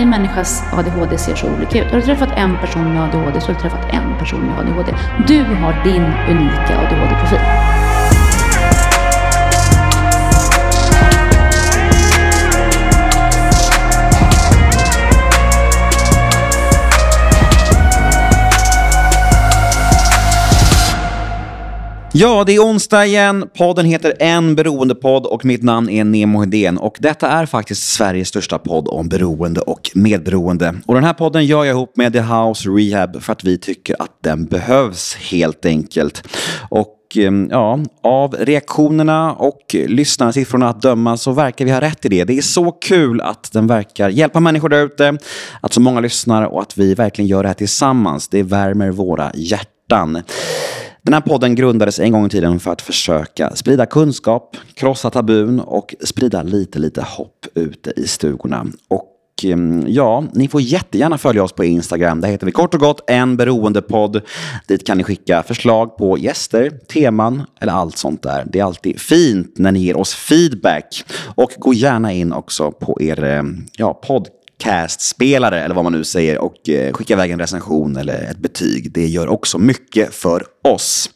varje människas ADHD ser så olika ut. Har du träffat en person med ADHD så har du träffat en person med ADHD. Du har din unika ADHD-profil. Ja, det är onsdag igen. Podden heter En beroendepodd och mitt namn är Nemo Hedén. Och detta är faktiskt Sveriges största podd om beroende och medberoende. Och den här podden gör jag ihop med The House Rehab för att vi tycker att den behövs helt enkelt. Och ehm, ja, av reaktionerna och lyssnarsiffrorna att döma så verkar vi ha rätt i det. Det är så kul att den verkar hjälpa människor där ute, att så många lyssnar och att vi verkligen gör det här tillsammans. Det värmer våra hjärtan. Den här podden grundades en gång i tiden för att försöka sprida kunskap, krossa tabun och sprida lite, lite hopp ute i stugorna. Och ehm, Ja, ni får jättegärna följa oss på Instagram. Där heter vi kort och gott en beroendepodd. Dit kan ni skicka förslag på gäster, teman eller allt sånt där. Det är alltid fint när ni ger oss feedback. Och gå gärna in också på er ehm, ja, podcast podcastspelare eller vad man nu säger och eh, skicka iväg en recension eller ett betyg. Det gör också mycket för oss.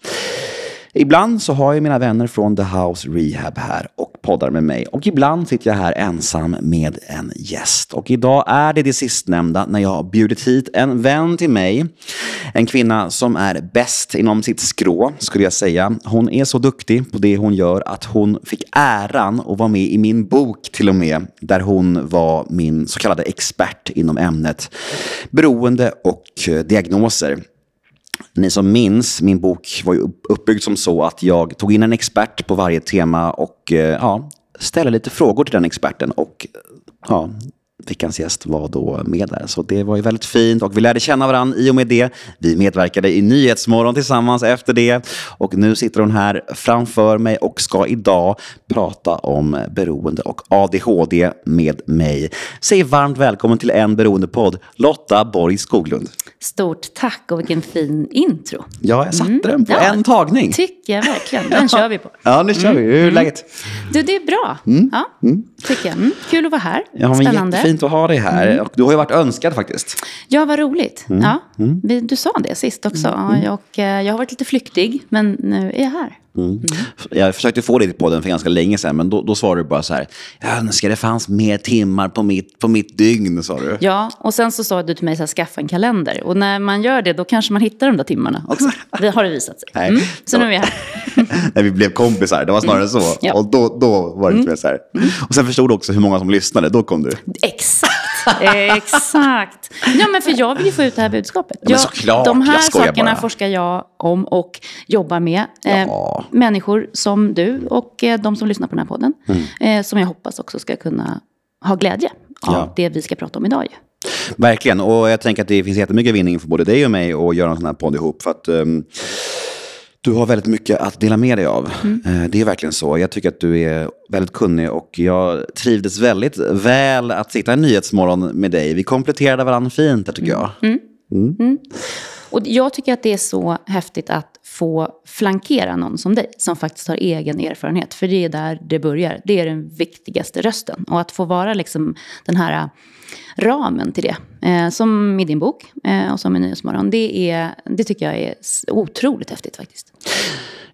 Ibland så har jag mina vänner från The House Rehab här och poddar med mig. Och ibland sitter jag här ensam med en gäst. Och idag är det det sistnämnda när jag har bjudit hit en vän till mig. En kvinna som är bäst inom sitt skrå, skulle jag säga. Hon är så duktig på det hon gör att hon fick äran att vara med i min bok till och med. Där hon var min så kallade expert inom ämnet beroende och diagnoser. Ni som minns, min bok var ju uppbyggd som så att jag tog in en expert på varje tema och eh, ja, ställde lite frågor till den experten. Och ja, veckans gäst var då med där. Så det var ju väldigt fint och vi lärde känna varandra i och med det. Vi medverkade i Nyhetsmorgon tillsammans efter det. Och nu sitter hon här framför mig och ska idag prata om beroende och ADHD med mig. Säg varmt välkommen till en beroendepodd, Lotta Borg Skoglund. Stort tack och vilken fin intro. Ja, jag satte Mm. den på Ja. en tagning. Tycker jag verkligen. Den kör vi på. Ja, nu kör vi. Hur är läget? Du, det är bra. Ja, tycker jag. Mm. Kul att vara här. Ja, men Spännande. jättefint att ha dig här. Och du har ju varit önskad faktiskt. Ja, vad roligt. Ja, du sa det sist också. Och, eh, jag har varit lite flyktig, men nu är jag här. Jag försökte få dig till podden för ganska länge sedan, men då, då svarade du bara så här. Jag önskar det fanns mer timmar på mitt, på mitt dygn, sa du. Ja, och sen så sa du till mig så här, skaffa en kalender. Och när man gör det, då kanske man hittar de där timmarna också. Det har det visat sig. Nej. Mm. Så nu är jag här. När vi blev kompisar, det var snarare så. Ja. Och då, då var det lite mer så här. Och sen förstod du också hur många som lyssnade, då kom du. Exakt. Exakt. Ja, men för jag vill ju få ut det här budskapet. men Jag- såklart, de här sakerna bara. forskar jag om och jobbar med. Eh, Ja. människor som du och eh, de som lyssnar på den här podden. Eh, som jag hoppas också ska kunna ha glädje av Ja. det vi ska prata om idag. Ju. Verkligen, och jag tänker att det finns jättemycket vinning för både dig och mig att göra en sån här podd ihop. För att ehm, du har väldigt mycket att dela med dig av. Eh, Det är verkligen så. Jag tycker att du är väldigt kunnig och jag trivdes väldigt väl att sitta i Nyhetsmorgon med dig. Vi kompletterade varandra fint, där tycker jag. Och jag tycker att det är så häftigt att få flankera någon som dig, som faktiskt har egen erfarenhet. För det är där det börjar. Det är den viktigaste rösten. Och att få vara liksom den här ramen till det, eh, som i din bok eh, och som i Nyhetsmorgon, det, är, det tycker jag är otroligt häftigt faktiskt.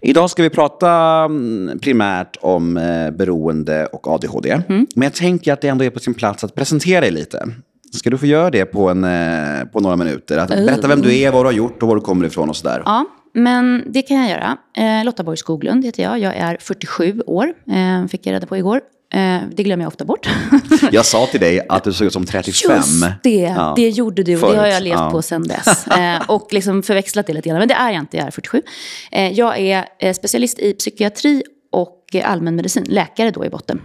Idag ska vi prata mm, primärt om eh, beroende och ADHD. Men jag tänker att det ändå är på sin plats att presentera dig lite. Ska du få göra det på, en, eh, på några minuter? Att berätta vem du är, vad du har gjort och var du kommer ifrån och sådär. Ja, men det kan jag göra. Eh, Lotta Borg Skoglund heter jag. Jag är 47 år, eh, fick jag reda på igår. Eh, det glömmer jag ofta bort. Jag sa till dig att du såg ut som 35. Just det, Ja. det gjorde du och det har Förut, jag levt ja. på sedan dess. Eh, och liksom förväxlat det lite grann, men det är jag inte, jag är 47. Eh, jag är specialist i psykiatri och allmänmedicin, läkare då i botten.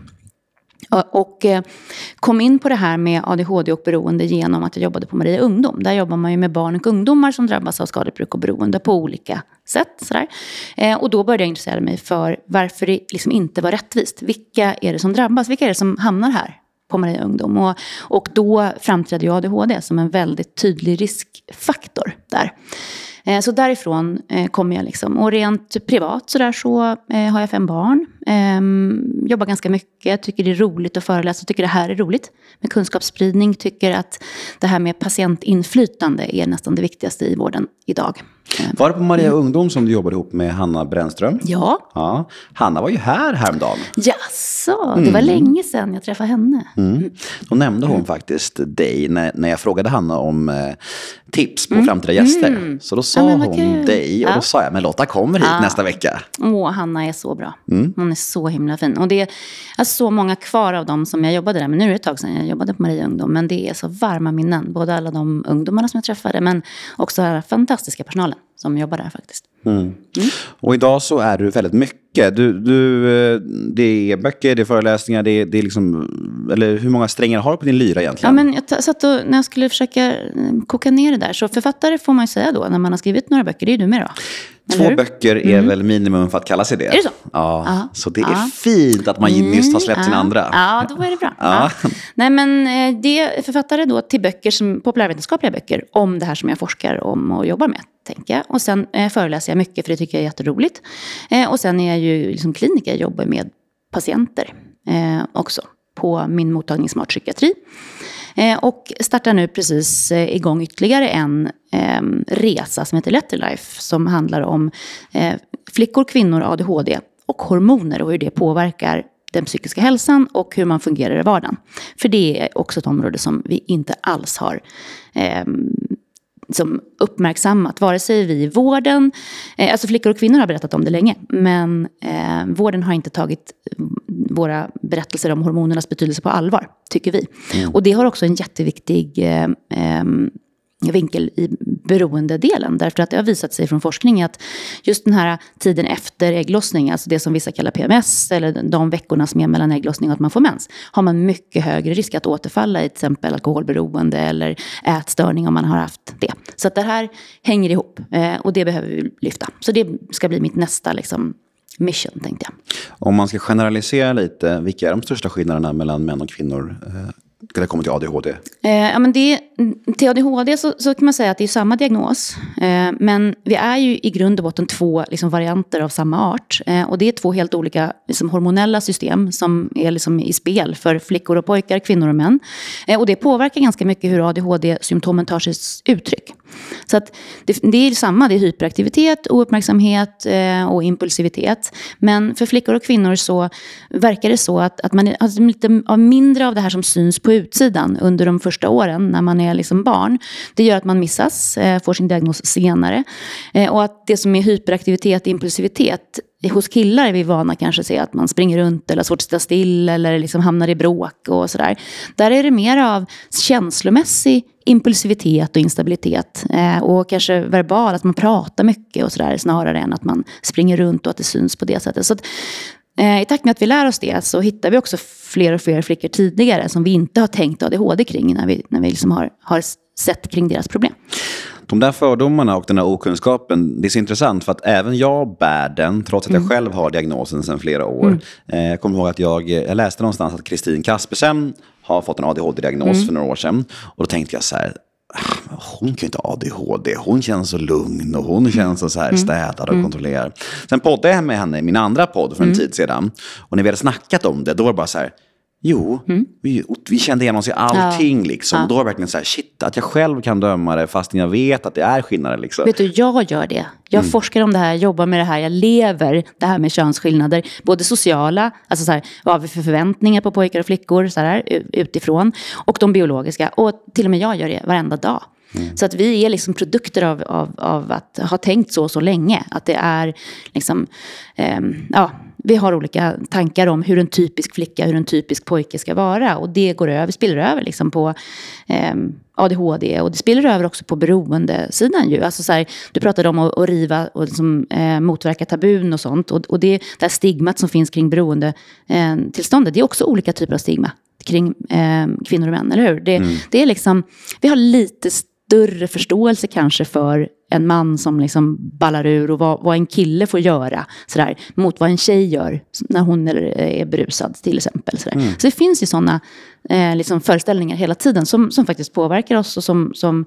Och, kom in på det här med ADHD och beroende genom att jag jobbade på Maria Ungdom. Där jobbar man ju med barn och ungdomar som drabbas av skadebruk och beroende på olika sätt. Sådär. Eh, och då började jag intressera mig för varför det liksom inte var rättvist. Vilka är det som drabbas? Vilka är det som hamnar här? på Maria Ungdom. Och, och då framträdde ju ADHD som en väldigt tydlig riskfaktor där. Eh, Så därifrån eh, kommer jag liksom. Och rent privat så, där så eh, har jag fem barn. Ehm, jobbar ganska mycket, tycker det är roligt att föreläsa, tycker det här är roligt med kunskapsspridning, tycker att det här med patientinflytande är nästan det viktigaste i vården idag. Var det på Maria Ungdom som du jobbade ihop med Hanna Brännström? Ja. ja. Hanna var ju här häromdagen. Jaså, det var Mm. länge sedan jag träffade henne. Mm. Då nämnde hon faktiskt dig när, när jag frågade Hanna om eh, tips på framtida gäster. Så då sa Mm. Ja, hon kul. dig och då Ja. sa jag, men Lotta kommer hit nästa vecka. Åh, Hanna är så bra. Mm. Hon är så himla fin. Och det är alltså, så många kvar av dem som jag jobbade där. Men nu är det ett tag sedan jag jobbade på Maria Ungdom. Men det är så varma minnen. Både alla de ungdomarna som jag träffade, men också den här fantastiska personalen som jobbar där faktiskt. Och idag så är du väldigt mycket. Du, du, eh, det är böcker, det är föreläsningar, det är, det är liksom... Eller hur många strängar har du på din lyra Ja, egentligen? men jag satt och, när jag skulle försöka eh, koka ner det där. Så författare får man ju säga då, när man har skrivit några böcker. Det är ju du med då. Två böcker är väl minimum för att kalla sig det? Är det så? Ja, Ja. så det är Ja. fint att man nyss har släppt sin andra. Ja, då är det bra. Ja. Ja. Nej, men eh, det är författare då till böcker, som, populärvetenskapliga böcker, om det här som jag forskar om och jobbar med, tänker jag. Och sen eh, föreläser jag mycket, för det tycker jag är jätteroligt. Eh, och sen är jag ju liksom kliniker, jag jobbar med patienter eh, också, på min mottagning Smart Psykiatri. Eh, och startar nu precis eh, igång ytterligare en eh, resa som heter Letter Life. Som handlar om eh, flickor, kvinnor, ADHD och hormoner och hur det påverkar den psykiska hälsan och hur man fungerar i vardagen. För det är också ett område som vi inte alls har eh, som uppmärksammat, vare sig vi i vården, eh, alltså flickor och kvinnor har berättat om det länge, men eh, vården har inte tagit våra berättelser om hormonernas betydelse på allvar, tycker vi. Och det har också en jätteviktig eh, eh, vinkel i beroendedelen. Därför att det har visat sig från forskning att just den här tiden efter ägglossning, alltså det som vissa kallar PMS, eller de veckorna som är mellan ägglossning och att man får mens, har man mycket högre risk att återfalla i till exempel alkoholberoende eller ätstörning om man har haft det. Så att det här hänger ihop eh, och det behöver vi lyfta. Så det ska bli mitt nästa liksom, mission, tänkte jag. Om man ska generalisera lite, vilka är de största skillnaderna mellan män och kvinnor eh, när det kommer till ADHD? Eh, ja, men det, till ADHD så, så kan man säga att det är samma diagnos. Eh, men vi är ju i grund och botten två liksom, varianter av samma art. Eh, och det är två helt olika liksom, hormonella system som är liksom, i spel för flickor och pojkar, kvinnor och män. Eh, och det påverkar ganska mycket hur ADHD-symptomen tar sig uttryck. Så att det, det är samma, det är hyperaktivitet, ouppmärksamhet eh, och impulsivitet. Men för flickor och kvinnor så verkar det så att, att man har alltså, lite mindre av det här som syns på utsidan under de första åren när man är liksom barn. Det gör att man missas, eh, får sin diagnos senare. Eh, och att det som är hyperaktivitet, impulsivitet, hos killar är vi vana kanske att se att man springer runt eller har svårt att sitta still eller liksom hamnar i bråk och sådär. Där är det mer av känslomässig impulsivitet och instabilitet. Eh, och kanske verbal, att man pratar mycket och sådär snarare än att man springer runt och att det syns på det sättet. Så att, eh, I takt med att vi lär oss det så hittar vi också fler och fler flickor tidigare som vi inte har tänkt ADHD kring när vi, när vi liksom har, har sett kring deras problem. De där fördomarna och den här okunskapen, det är så intressant för att även jag bär den, trots att jag själv har diagnosen sedan flera år. Eh, jag kommer ihåg att jag, jag läste någonstans att Kristin Kaspersen har fått en ADHD-diagnos för några år sedan. Och då tänkte jag så här, "Ah, hon kan ju inte ha ADHD, hon känns så lugn och hon känns så, så här städad och kontrollerad. Sen poddade jag med henne i min andra podd för en tid sedan. Och när vi hade snackat om det, då var det bara så här, Jo, vi, vi kände igen oss i allting. Liksom. Ja. Då var det verkligen så här, shit, att jag själv kan döma det fastän jag vet att det är skillnader. Liksom. Vet du, jag gör det. Jag forskar om det här, jobbar med det här, jag lever det här med könsskillnader. Både sociala, alltså så här, vad har vi för förväntningar på pojkar och flickor så här, utifrån. Och de biologiska. Och till och med jag gör det varenda dag. Så att vi är liksom produkter av, av, av att ha tänkt så så länge. Att det är liksom, ehm, ja, vi har olika tankar om hur en typisk flicka, hur en typisk pojke ska vara. Och det går över, spiller över liksom på ehm, ADHD och det spiller över också på beroendesidan ju. Alltså så här, du pratade om att, att riva och liksom, eh, motverka tabun och sånt. Och, och det, här stigmat som finns kring beroendetillståndet, eh, tillståndet, det är också olika typer av stigma kring eh, kvinnor och män, eller hur? Det, det är liksom, vi har lite större förståelse kanske för en man som liksom ballar ur och vad, vad en kille får göra sådär, mot vad en tjej gör när hon är, är berusad till exempel. Sådär. Så det finns ju sådana eh, liksom föreställningar hela tiden som, som faktiskt påverkar oss och som, som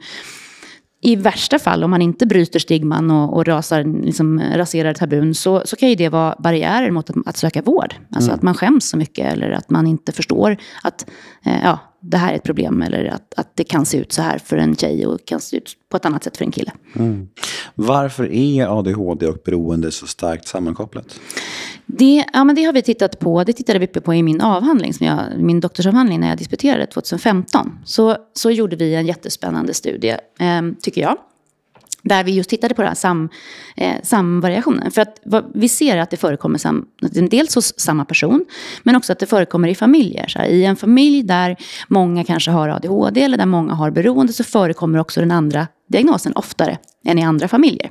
i värsta fall, om man inte bryter stigman och, och rasar, liksom, raserar tabun, så, så kan ju det vara barriärer mot att, att söka vård. Alltså mm. att man skäms så mycket eller att man inte förstår att eh, ja, det här är ett problem eller att, att det kan se ut så här för en tjej och kan se ut på ett annat sätt för en kille. Mm. Varför är ADHD och beroende så starkt sammankopplat? Det, ja, men det har vi tittat på. Det tittade vi på i min avhandling, som jag, min doktorsavhandling när jag disputerade 2015. Så, så gjorde vi en jättespännande studie, eh, tycker jag. Där vi just tittade på den här sam, eh, samvariationen. För att vad, vi ser att det förekommer sam, dels hos samma person, men också att det förekommer i familjer. Så här, I en familj där många kanske har ADHD eller där många har beroende så förekommer också den andra diagnosen oftare än i andra familjer.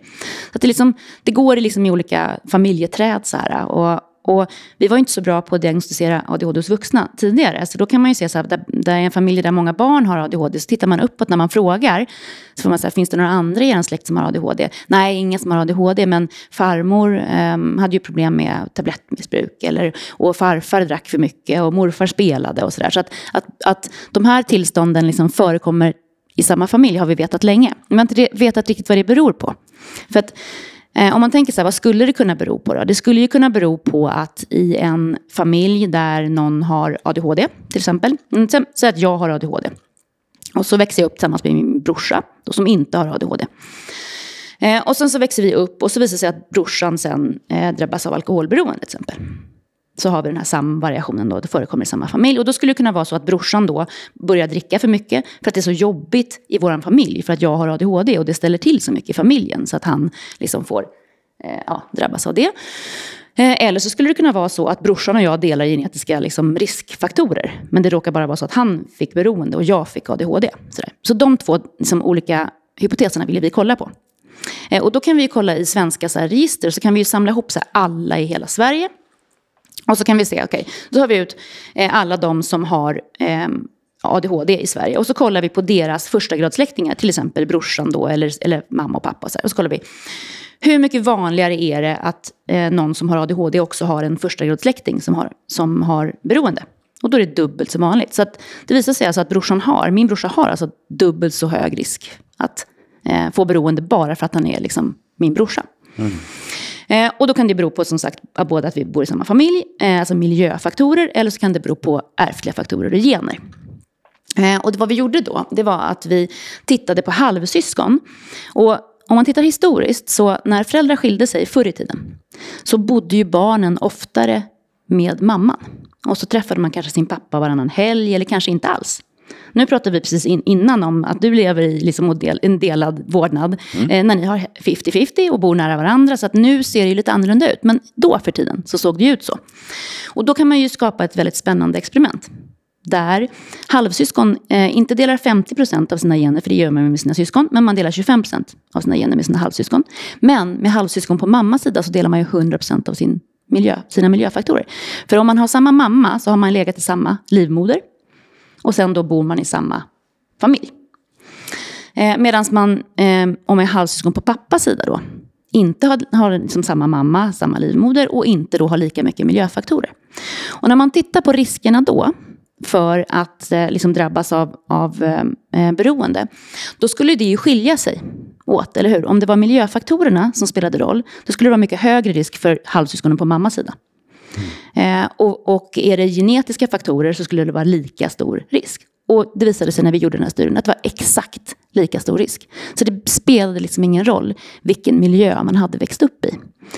Så det, liksom, det går liksom i olika familjeträd. Så här, och, och vi var inte så bra på att diagnostisera ADHD hos vuxna tidigare. Så då kan man ju se så här, där, där är en familj där många barn har ADHD, så tittar man uppåt när man frågar. Så får man säga, finns det några andra i er släkt som har ADHD? Nej, ingen som har ADHD, men farmor um, hade ju problem med tablettmissbruk. Eller, och farfar drack för mycket och morfar spelade och sådär. Så att, att, att de här tillstånden liksom förekommer i samma familj har vi vetat länge. Men vi har inte vetat riktigt vad det beror på. För att Eh, om man tänker så här, vad skulle det kunna bero på då? Det skulle ju kunna bero på att i en familj där någon har ADHD, till exempel. Mm, Säg att jag har ADHD. Och så växer jag upp tillsammans med min brorsa, då, som inte har ADHD. Eh, och sen så växer vi upp och så visar det sig att brorsan sen eh, drabbas av alkoholberoende till exempel så har vi den här samvariationen då, det förekommer i samma familj. Och då skulle det kunna vara så att brorsan då börjar dricka för mycket för att det är så jobbigt i vår familj för att jag har ADHD och det ställer till så mycket i familjen så att han liksom får eh, ja, drabbas av det. Eh, eller så skulle det kunna vara så att brorsan och jag delar genetiska liksom, riskfaktorer. Men det råkar bara vara så att han fick beroende och jag fick ADHD. Sådär. Så de två liksom, olika hypoteserna ville vi kolla på. Eh, och då kan vi kolla i svenska så här, register, så kan vi samla ihop så här, alla i hela Sverige. Och så kan vi se, okej, okay, då har vi ut eh, alla de som har eh, ADHD i Sverige. Och så kollar vi på deras första gradsläktingar, till exempel brorsan då, eller, eller mamma och pappa. Så här. Och så kollar vi, hur mycket vanligare är det att eh, någon som har ADHD också har en första gradsläkting som har, som har beroende? Och då är det dubbelt så vanligt. Så att det visar sig alltså att brorsan har, min brorsa har alltså dubbelt så hög risk att eh, få beroende bara för att han är liksom min brorsa. Mm. Eh, och då kan det bero på som sagt både att vi bor i samma familj, eh, alltså miljöfaktorer, eller så kan det bero på ärftliga faktorer och gener. Eh, och vad vi gjorde då, det var att vi tittade på halvsyskon. Och om man tittar historiskt, så när föräldrar skilde sig förr i tiden, så bodde ju barnen oftare med mamman. Och så träffade man kanske sin pappa varannan helg, eller kanske inte alls. Nu pratade vi precis in, innan om att du lever i liksom en delad vårdnad. Mm. Eh, när ni har 50-50 och bor nära varandra. Så att nu ser det ju lite annorlunda ut. Men då för tiden så såg det ut så. Och då kan man ju skapa ett väldigt spännande experiment. Där halvsyskon eh, inte delar 50% av sina gener, för det gör man med sina syskon. Men man delar 25% av sina gener med sina halvsyskon. Men med halvsyskon på mammas sida så delar man ju 100% av sin miljö, sina miljöfaktorer. För om man har samma mamma så har man legat i samma livmoder. Och sen då bor man i samma familj. Eh, Medan man, eh, om man är halvsyskon på pappas sida då, inte har, har liksom samma mamma, samma livmoder och inte då har lika mycket miljöfaktorer. Och när man tittar på riskerna då för att eh, liksom drabbas av, av eh, eh beroende, då skulle det ju skilja sig åt, eller hur? Om det var miljöfaktorerna som spelade roll, då skulle det vara mycket högre risk för halvsyskonen på mammas sida. Eh, och, och är det genetiska faktorer så skulle det vara lika stor risk. Och det visade sig när vi gjorde den här studien att det var exakt lika stor risk. Så det spelade liksom ingen roll vilken miljö man hade växt upp i.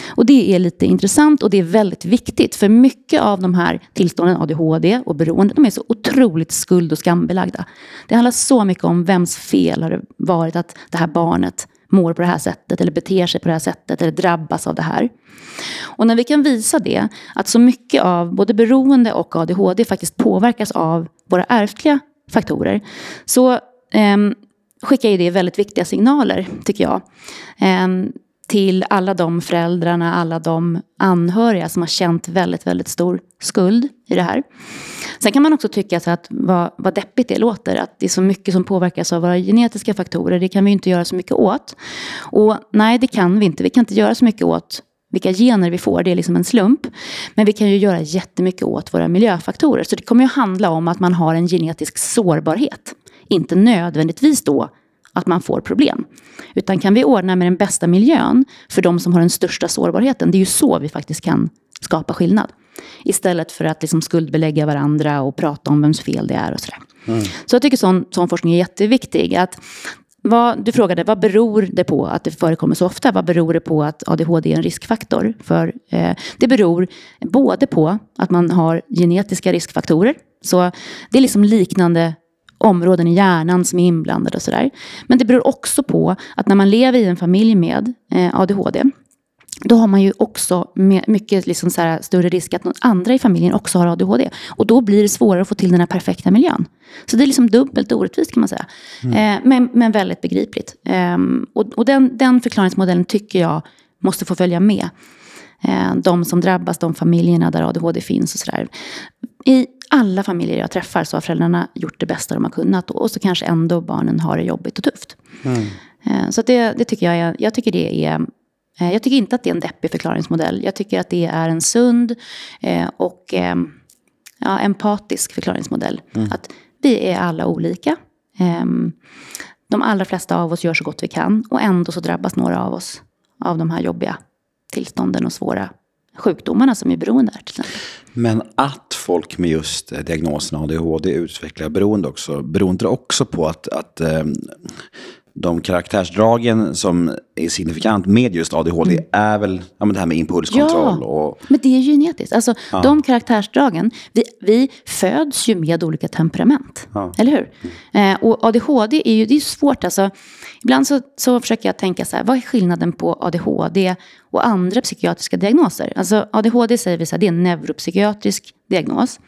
Och det är lite intressant och det är väldigt viktigt. För mycket av de här tillstånden, ADHD och beroende, de är så otroligt skuld och skambelagda. Det handlar så mycket om vems fel har det varit att det här barnet mår på det här sättet eller beter sig på det här sättet eller drabbas av det här. Och när vi kan visa det, att så mycket av både beroende och ADHD faktiskt påverkas av våra ärftliga faktorer, så eh, skickar ju det väldigt viktiga signaler, tycker jag. Eh, till alla de föräldrarna, alla de anhöriga som har känt väldigt, väldigt stor skuld i det här. Sen kan man också tycka att vad, vad deppigt det låter, att det är så mycket som påverkas av våra genetiska faktorer. Det kan vi inte göra så mycket åt. Och nej, det kan vi inte. Vi kan inte göra så mycket åt vilka gener vi får, det är liksom en slump. Men vi kan ju göra jättemycket åt våra miljöfaktorer. Så det kommer ju handla om att man har en genetisk sårbarhet. Inte nödvändigtvis då att man får problem. Utan kan vi ordna med den bästa miljön för de som har den största sårbarheten, det är ju så vi faktiskt kan skapa skillnad. Istället för att liksom skuldbelägga varandra och prata om vems fel det är och sådär. Mm. Så jag tycker sån, sån forskning är jätteviktig. Att, vad, du frågade vad beror det på att det förekommer så ofta? Vad beror det på att ADHD är en riskfaktor? För, eh, det beror både på att man har genetiska riskfaktorer. Så det är liksom liknande områden i hjärnan som är inblandade och sådär. Men det beror också på att när man lever i en familj med eh, ADHD då har man ju också mycket liksom så här, större risk att någon andra i familjen också har ADHD. Och då blir det svårare att få till den här perfekta miljön. Så det är liksom dubbelt orättvist kan man säga. Mm. Eh, men, men väldigt begripligt. Eh, och och den, den förklaringsmodellen tycker jag måste få följa med. Eh, de som drabbas, de familjerna där ADHD finns och sådär. I alla familjer jag träffar så har föräldrarna gjort det bästa de har kunnat. Och så kanske ändå barnen har det jobbigt och tufft. Mm. Eh, så det, det, tycker jag, är, jag tycker det är Eh, jag tycker inte att det är en deppig förklaringsmodell. Jag tycker att det är en sund eh, och eh, ja, empatisk förklaringsmodell. Mm. Att vi är alla olika. Ehm, de allra flesta av oss gör så gott vi kan och ändå så drabbas några av oss av de här jobbiga tillstånden och svåra sjukdomarna som är beroende är. Till exempel. Men att folk med just diagnosen ADHD utvecklar beroende också, beror inte också på att, att de karaktärsdragen som är signifikant med just ADHD mm. är väl ja, men det här med impulskontroll. Ja, och... men det är genetiskt. Alltså, ja. De karaktärsdragen, vi, vi föds ju med olika temperament. Ja. Eller hur? Mm. Eh, och ADHD är ju det är svårt. Alltså, ibland så, så försöker jag tänka så här, vad är skillnaden på ADHD och andra psykiatriska diagnoser? Alltså, ADHD säger vi så här, det är en neuropsykiatrisk diagnos.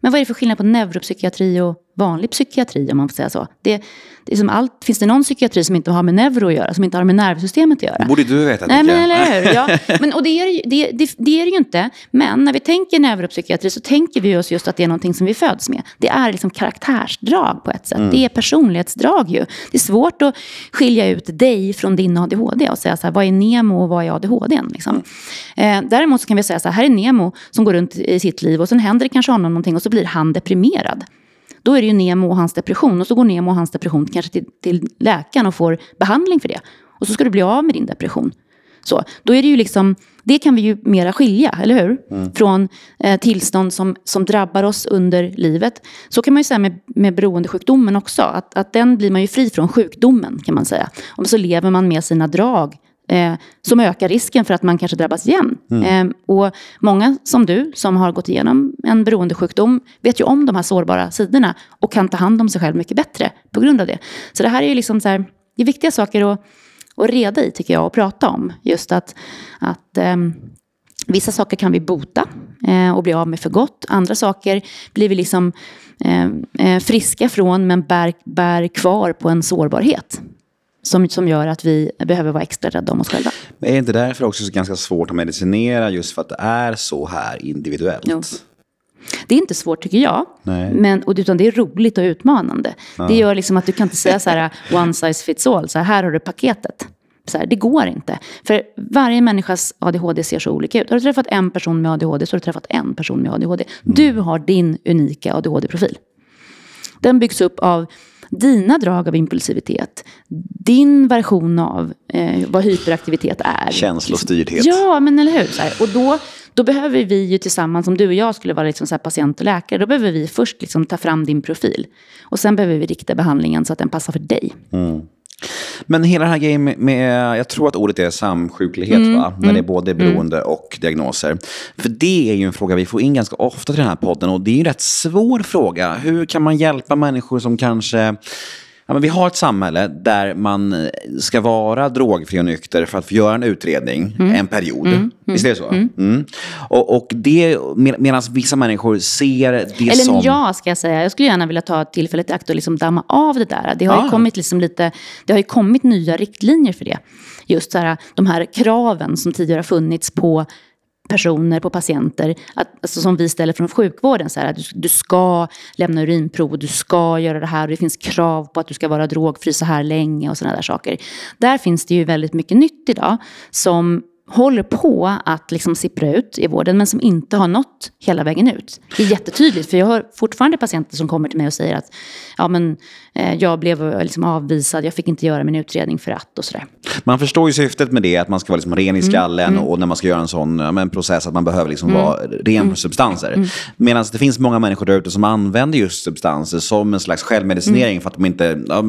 Men vad är det för skillnad på neuropsykiatri och vanlig psykiatri om man får säga så? Det, det är som allt, finns det någon psykiatri som inte har med neuro att göra, som inte har med nervsystemet att göra? borde du veta. Nej, men, eller hur? Ja. Men, och det är, det, det, det är det ju inte. Men när vi tänker neuropsykiatri så tänker vi oss just att det är någonting som vi föds med. Det är liksom karaktärsdrag på ett sätt. Mm. Det är personlighetsdrag ju. Det är svårt att skilja ut dig från din ADHD och säga så här, vad är Nemo och vad är ADHD? Liksom. Mm. Eh, däremot så kan vi säga så här, här är Nemo som går runt i sitt liv och sen händer det kanske honom någonting och så blir han deprimerad. Då är det ju Nemo och hans depression. Och så går Nemo och hans depression kanske till, till läkaren och får behandling för det. Och så ska du bli av med din depression. Så, då är det ju liksom, det kan vi ju mera skilja, eller hur? Mm. Från eh, tillstånd som, som drabbar oss under livet. Så kan man ju säga med, med beroendesjukdomen också. Att, att den blir man ju fri från sjukdomen, kan man säga. Och så lever man med sina drag eh, som ökar risken för att man kanske drabbas igen. Mm. Eh, och många som du, som har gått igenom en beroendesjukdom, vet ju om de här sårbara sidorna och kan ta hand om sig själv mycket bättre på grund av det. Så det här är ju liksom så här, det är viktiga saker att, att reda i, tycker jag, och prata om. Just att, att eh, Vissa saker kan vi bota eh, och bli av med för gott. Andra saker blir vi liksom eh, eh friska från men bär, bär kvar på en sårbarhet som, som gör att vi behöver vara extra rädda om oss själva. Men är det inte därför också så ganska svårt att medicinera just för att det är så här individuellt? Jo. Det är inte svårt tycker jag, men, utan det är roligt och utmanande. Ja. Det gör liksom att du kan inte säga så här one size fits all, så här, här har du paketet. Så här, det går inte. För varje människas ADHD ser så olika ut. Har du träffat en person med ADHD så har du träffat en person med ADHD. Mm. Du har din unika ADHD-profil. Den byggs upp av dina drag av impulsivitet, din version av eh, vad hyperaktivitet är. Känslostyrdhet. Ja, men eller hur? Så här. Och då, då behöver vi ju tillsammans, om du och jag skulle vara liksom så patient och läkare, då behöver vi först liksom ta fram din profil. Och sen behöver vi rikta behandlingen så att den passar för dig. Mm. Men hela det här grejen med, jag tror att ordet är samsjuklighet, mm, va? när mm, det är både mm. beroende mm. och diagnoser. För det är ju en fråga vi får in ganska ofta till den här podden och det är ju en rätt svår fråga. Hur kan man hjälpa människor som kanske Ja, men vi har ett samhälle där man ska vara drogfri och nykter för att få göra en utredning mm. en period. Mm. Visst är det så? Mm. mm. Och, och det, med, medan vissa människor ser det Eller som... Eller ja, ska jag säga. Jag skulle gärna vilja ta tillfället i akt och liksom damma av det där. Det har, ah. ju kommit liksom lite, det har ju kommit nya riktlinjer för det. Just så här, de här kraven som tidigare har funnits på personer, på patienter, att, alltså som vi ställer från sjukvården. Så här, att du, du ska lämna urinprov, du ska göra det här och det finns krav på att du ska vara drogfri så här länge och sådana där saker. Där finns det ju väldigt mycket nytt idag som håller på att liksom sippra ut i vården men som inte har nått hela vägen ut. Det är jättetydligt för jag har fortfarande patienter som kommer till mig och säger att ja, men, eh, jag blev eh, liksom avvisad, jag fick inte göra min utredning för att och sådär. Man förstår ju syftet med det, att man ska vara liksom ren i mm, skallen mm, och när man ska göra en sån men process att man behöver liksom mm, vara ren på substanser. Mm. Medan det finns många människor där ute som använder just substanser som en slags självmedicinering för att de inte, ja,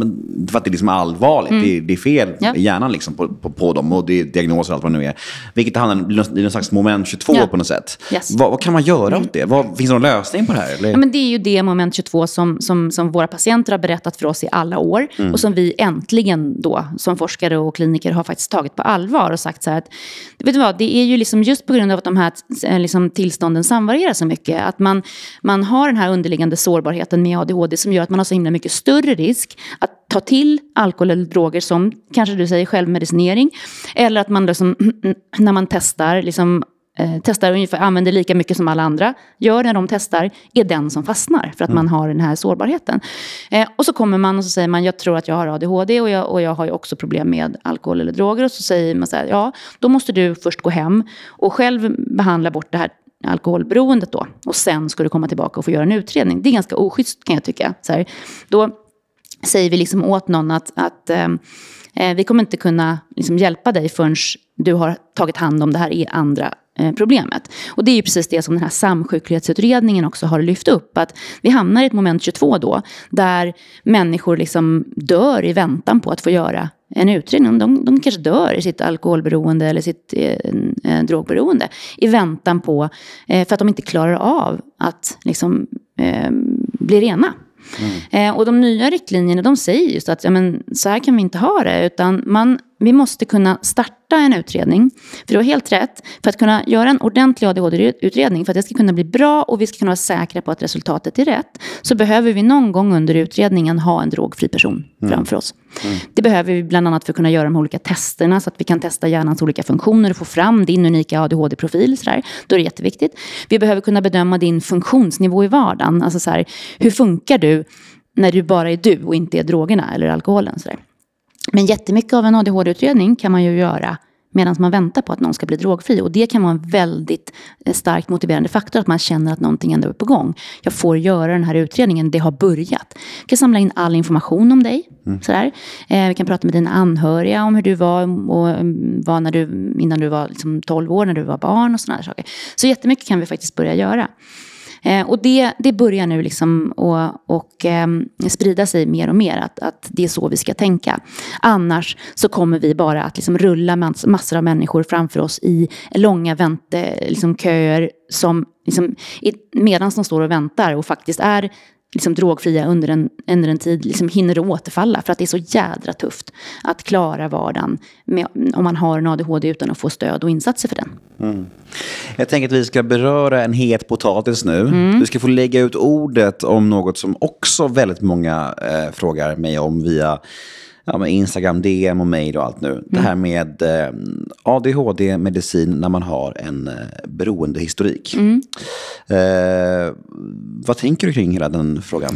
för att det är liksom allvarligt. Det, det, är fel i hjärnan liksom på, på, på, dem och det är diagnoser och allt vad det nu är. Vilket hamnar i någon slags moment 22 ja. på något sätt. Yes. Vad, vad, kan man göra åt det? Vad, finns det någon lösning på det här? Eller? Ja, men det är ju det moment 22 som, som, som våra patienter har berättat för oss i alla år. Mm. Och som vi äntligen då som forskare och kliniker har faktiskt tagit på allvar och sagt så här att, vet du vad, det är ju liksom just på grund av att de här eh, liksom, tillstånden samvarierar så mycket. Att man, man har den här underliggande sårbarheten med ADHD som gör att man har så himla mycket större risk att ta till alkohol eller droger som, kanske du säger, självmedicinering. Eller att man liksom, när man testar, liksom, eh, testar ungefär, använder lika mycket som alla andra gör när de testar, är den som fastnar för att mm. man har den här sårbarheten. Eh, och så kommer man och så säger man, jag tror att jag har ADHD och jag, och jag har ju också problem med alkohol eller droger. Och så säger man så här, ja, då måste du först gå hem och själv behandla bort det här alkoholberoendet då. Och sen ska du komma tillbaka och få göra en utredning. Det är ganska oschysst kan jag tycka. Så här, då säger vi liksom åt någon att, att eh, eh, vi kommer inte kunna liksom hjälpa dig förrän du har tagit hand om det här i andra eh, problemet. Och det är ju precis det som den här samsjuklighetsutredningen också har lyft upp. Att vi hamnar i ett moment 22 då, där människor liksom dör i väntan på att få göra en utredning. De, de kanske dör i sitt alkoholberoende eller sitt eh, eh, drogberoende i väntan på, eh, för att de inte klarar av att liksom, eh, bli rena. Mm. Eh, och de nya riktlinjerna de säger just att ja, men, så här kan vi inte ha det. Utan man, vi måste kunna starta en utredning. För du har helt rätt. För att kunna göra en ordentlig ADHD-utredning, för att det ska kunna bli bra och vi ska kunna vara säkra på att resultatet är rätt, så behöver vi någon gång under utredningen ha en drogfri person mm. framför oss. Mm. Det behöver vi bland annat för att kunna göra de olika testerna, så att vi kan testa hjärnans olika funktioner och få fram din unika ADHD-profil. Så där. Då är det jätteviktigt. Vi behöver kunna bedöma din funktionsnivå i vardagen. Alltså så här, hur funkar du när du bara är du och inte är drogerna eller alkoholen? Så där. Men jättemycket av en ADHD-utredning kan man ju göra medan man väntar på att någon ska bli drogfri. Och det kan vara en väldigt eh, starkt motiverande faktor, att man känner att någonting ändå är på gång. Jag får göra den här utredningen, det har börjat. Jag kan samla in all information om dig. Mm. Sådär. Eh, vi kan prata med dina anhöriga om hur du var, och mm, var när du, innan du var liksom 12 år, när du var barn och sådana saker. Så jättemycket kan vi faktiskt börja göra. Eh, och det, det börjar nu liksom och, och eh, sprida sig mer och mer, att, att det är så vi ska tänka. Annars så kommer vi bara att liksom rulla mass, massor av människor framför oss i långa vänteköer liksom, som liksom, medan de står och väntar och faktiskt är liksom drogfria under en, under en tid liksom hinner återfalla. För att det är så jädra tufft att klara vardagen med, om man har en ADHD utan att få stöd och insatser för den. Mm. Jag tänker att vi ska beröra en het potatis nu. Mm. Du ska få lägga ut ordet om något som också väldigt många eh, frågar mig om via ja, med Instagram, DM och mail och allt nu. Mm. Det här med eh, ADHD-medicin när man har en eh, beroendehistorik. Mm. Eh, vad tänker du kring hela den frågan?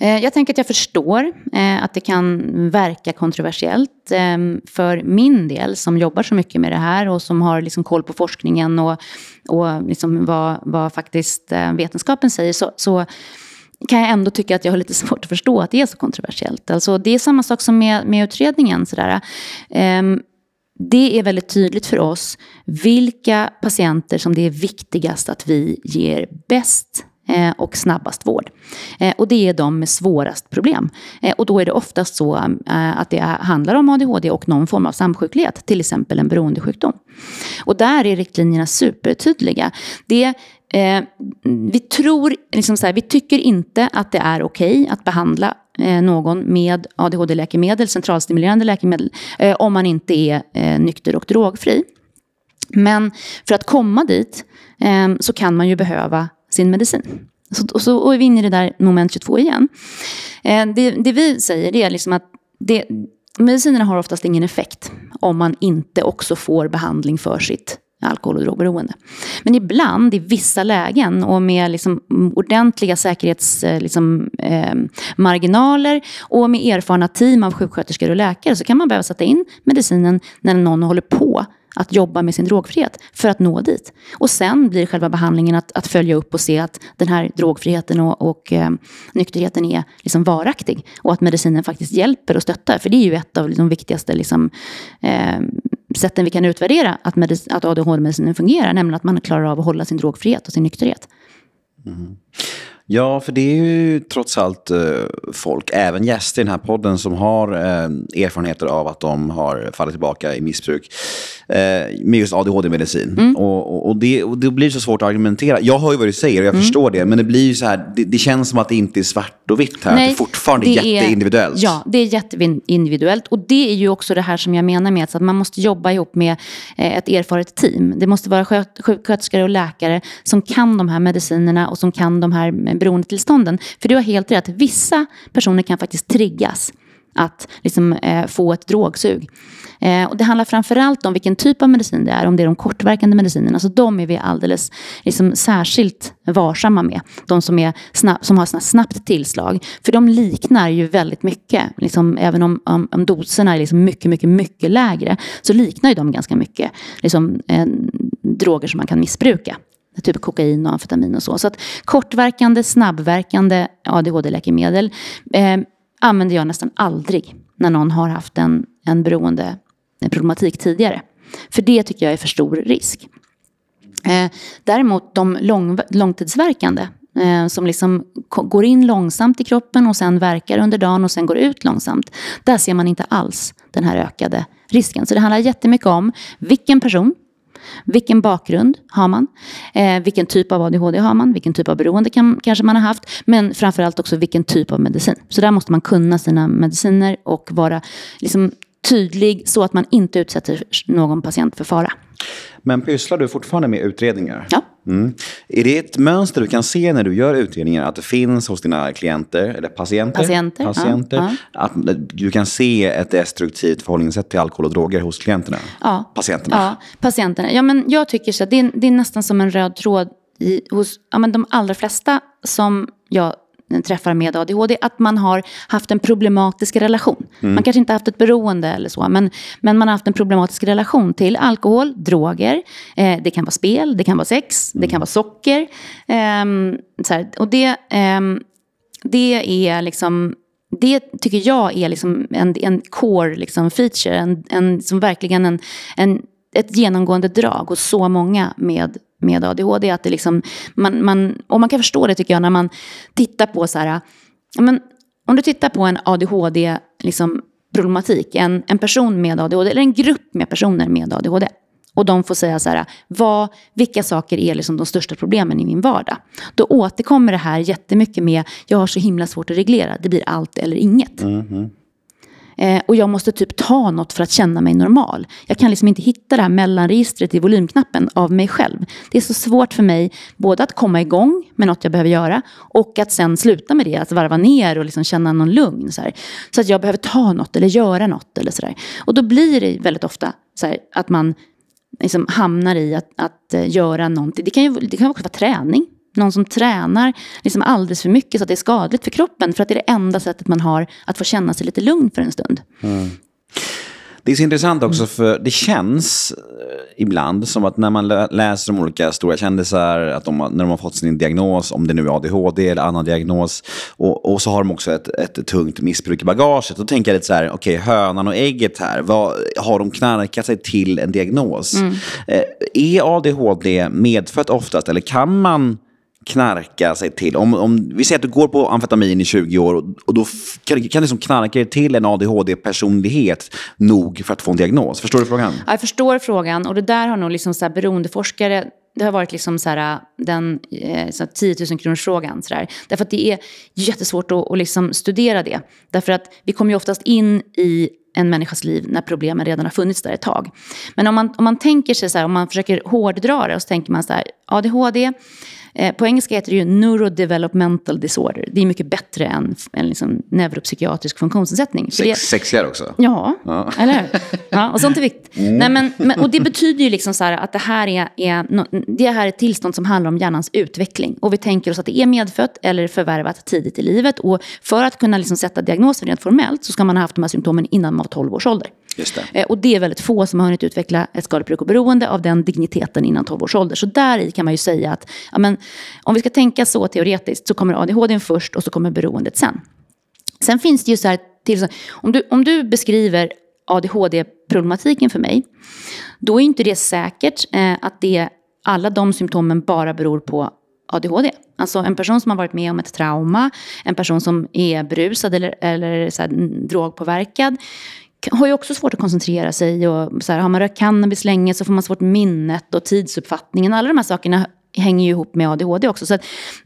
Eh, jag tänker att jag förstår eh, att det kan verka kontroversiellt. Eh, för min del, som jobbar så mycket med det här och som har liksom koll på forskningen och, och liksom vad, vad faktiskt vetenskapen säger, så, så kan jag ändå tycka att jag har lite svårt att förstå att det är så kontroversiellt. Alltså, det är samma sak som med, med utredningen. Sådär. Um, det är väldigt tydligt för oss vilka patienter som det är viktigast att vi ger bäst eh, och snabbast vård. Eh, och det är de med svårast problem. Eh, och då är det oftast så att det handlar om ADHD och någon form av samsjuklighet, till exempel en beroendesjukdom. Och där är riktlinjerna supertydliga. Det Eh, vi tror, liksom så här, vi tycker inte att det är okej okay att behandla eh, någon med ADHD-läkemedel, centralstimulerande läkemedel, eh, om man inte är eh, nykter och drogfri. Men för att komma dit eh, så kan man ju behöva sin medicin. Så, och så och är vi inne i det där moment 22 igen. Eh, det, det, vi säger är liksom att det, medicinerna har oftast ingen effekt om man inte också får behandling för sitt alkohol och drogberoende. Men ibland, i vissa lägen och med liksom ordentliga säkerhetsmarginaler eh, liksom, eh, och med erfarna team av sjuksköterskor och läkare så kan man behöva sätta in medicinen när någon håller på att jobba med sin drogfrihet för att nå dit. Och sen blir själva behandlingen att, att följa upp och se att den här drogfriheten och, och eh, nykterheten är liksom varaktig. Och att medicinen faktiskt hjälper och stöttar. För det är ju ett av de viktigaste liksom, eh, sätten vi kan utvärdera att, att ADHD-medicinen fungerar. Nämligen att man klarar av att hålla sin drogfrihet och sin nykterhet. Mm. Ja, för det är ju trots allt eh, folk, även gäster i den här podden, som har eh, erfarenheter av att de har fallit tillbaka i missbruk eh, med just ADHD-medicin. Mm. Och, och, det, och det blir så svårt att argumentera. Jag hör ju vad du säger och jag mm. förstår det, men det blir ju så här, det, det, känns som att det inte är svart och vitt här. Nej, det är fortfarande det jätteindividuellt. Är, ja, det är jätteindividuellt. Och det är ju också det här som jag menar med att man måste jobba ihop med ett erfaret team. Det måste vara sjuksköterskor och läkare som kan de här medicinerna och som kan de här Eh, beroendetillstånden. För du har helt rätt, vissa personer kan faktiskt triggas att liksom, eh, få ett drogsug. Eh, och det handlar framförallt om vilken typ av medicin det är, om det är de kortverkande medicinerna. Så de är vi alldeles liksom, särskilt varsamma med. De som, är snabb, som har såna snabbt tillslag. För de liknar ju väldigt mycket, liksom, även om, om, om doserna är liksom mycket, mycket, mycket lägre, så liknar ju de ganska mycket liksom, eh, droger som man kan missbruka typ kokain och amfetamin och så. Så att kortverkande, snabbverkande ADHD-läkemedel eh, använder jag nästan aldrig när någon har haft en, en beroende problematik tidigare. För det tycker jag är för stor risk. Eh, däremot de lång, långtidsverkande eh, som liksom går in långsamt i kroppen och sen verkar under dagen och sen går ut långsamt. Där ser man inte alls den här ökade risken. Så det handlar jättemycket om vilken person vilken bakgrund har man? Eh, vilken typ av ADHD har man? Vilken typ av beroende kan, kanske man har haft? Men framförallt också vilken typ av medicin. Så där måste man kunna sina mediciner och vara liksom, tydlig så att man inte utsätter någon patient för fara. Men pysslar du fortfarande med utredningar? Ja. Mm. Är det ett mönster du kan se när du gör utredningar, att det finns hos dina klienter, eller patienter? Patienter. patienter ja, ja. Att du kan se ett destruktivt förhållningssätt till alkohol och droger hos klienterna? Ja. Patienterna? Ja, patienterna. Ja, men jag tycker så det är, det är nästan som en röd tråd i, hos ja, men de allra flesta som jag träffar med ADHD, att man har haft en problematisk relation. Mm. Man kanske inte haft ett beroende eller så, men, men man har haft en problematisk relation till alkohol, droger, eh, det kan vara spel, det kan vara sex, mm. det kan vara socker. Eh, så här, och det, eh, det är liksom det tycker jag är liksom en, en core liksom feature, en, en, som verkligen en, en, ett genomgående drag hos så många med med ADHD. Att det liksom, man, man, och man kan förstå det tycker jag när man tittar på så här, men, om du tittar på en ADHD liksom, problematik, en, en person med ADHD, eller en grupp med personer med ADHD. Och de får säga så här, vad, vilka saker är liksom de största problemen i min vardag? Då återkommer det här jättemycket med, jag har så himla svårt att reglera, det blir allt eller inget. Mm -hmm. Eh, och jag måste typ ta något för att känna mig normal. Jag kan liksom inte hitta det här mellanregistret i volymknappen av mig själv. Det är så svårt för mig både att komma igång med något jag behöver göra och att sen sluta med det, att varva ner och liksom känna någon lugn. Så, här. så att jag behöver ta något eller göra något eller sådär. Och då blir det väldigt ofta så här, att man liksom hamnar i att, att eh, göra någonting. Det kan ju det kan också vara träning någon som tränar liksom alldeles för mycket så att det är skadligt för kroppen. För att det är det enda sättet man har att få känna sig lite lugn för en stund. Mm. Det är så intressant också för det känns eh, ibland som att när man läser om olika stora kändisar, att de, när de har fått sin diagnos, om det nu är ADHD eller annan diagnos, och, och så har de också ett, ett tungt missbruk i bagaget. Då tänker jag lite så här, okej, okay, hönan och ägget här, vad, har de knarkat sig till en diagnos? Mm. Eh, är ADHD medfött oftast, eller kan man knarka sig till. Om, om vi säger att du går på amfetamin i 20 år och, och då kan, kan du liksom knarka dig till en ADHD-personlighet nog för att få en diagnos. Förstår du frågan? Jag förstår frågan och det där har nog liksom så här beroendeforskare det har varit liksom så här, äh, den eh, så här 10 000 kronors frågan. Så där. Därför att det är jättesvårt att, att liksom studera det. Därför att vi kommer ju oftast in i en människas liv när problemen redan har funnits där ett tag. Men om man, om man tänker sig så här, om man försöker hårddra det och så tänker man så här, ADHD, Eh, på engelska heter det ju neurodevelopmental disorder. Det är mycket bättre än en liksom neuropsykiatrisk funktionsnedsättning. Sex, Sexigare också. Ja, ja. eller? Ja, och sånt är viktigt. Mm. Nej, men, men, och det betyder ju liksom så att det här är, är, det här är ett tillstånd som handlar om hjärnans utveckling. Och vi tänker oss att det är medfött eller förvärvat tidigt i livet. Och för att kunna liksom sätta diagnosen rent formellt så ska man ha haft de här symptomen innan man var 12 års ålder. Just det. Eh, och det är väldigt få som har hunnit utveckla ett skadebruk och beroende av den digniteten innan 12 års ålder. Så där i kan man ju säga att ja, men, om vi ska tänka så teoretiskt så kommer ADHD först och så kommer beroendet sen. Sen finns det ju så här, till, om, du, om du beskriver ADHD-problematiken för mig, då är inte det säkert eh, att det, alla de symptomen bara beror på ADHD. Alltså en person som har varit med om ett trauma, en person som är brusad eller, eller så här, drogpåverkad har ju också svårt att koncentrera sig. Och så här, har man rökt cannabis länge så får man svårt minnet och tidsuppfattningen. Alla de här sakerna hänger ju ihop med ADHD också. Så att,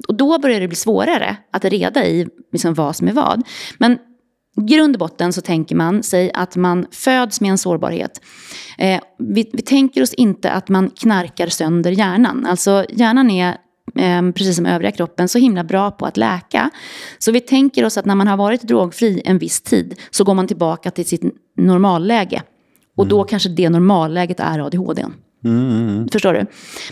och då börjar det bli svårare att reda i liksom vad som är vad. Men i grund och botten så tänker man sig att man föds med en sårbarhet. Eh, vi, vi tänker oss inte att man knarkar sönder hjärnan. Alltså hjärnan är eh, precis som övriga kroppen, så himla bra på att läka. Så vi tänker oss att när man har varit drogfri en viss tid så går man tillbaka till sitt normalläge. Och då mm. kanske det normalläget är ADHD. Mm. Förstår du?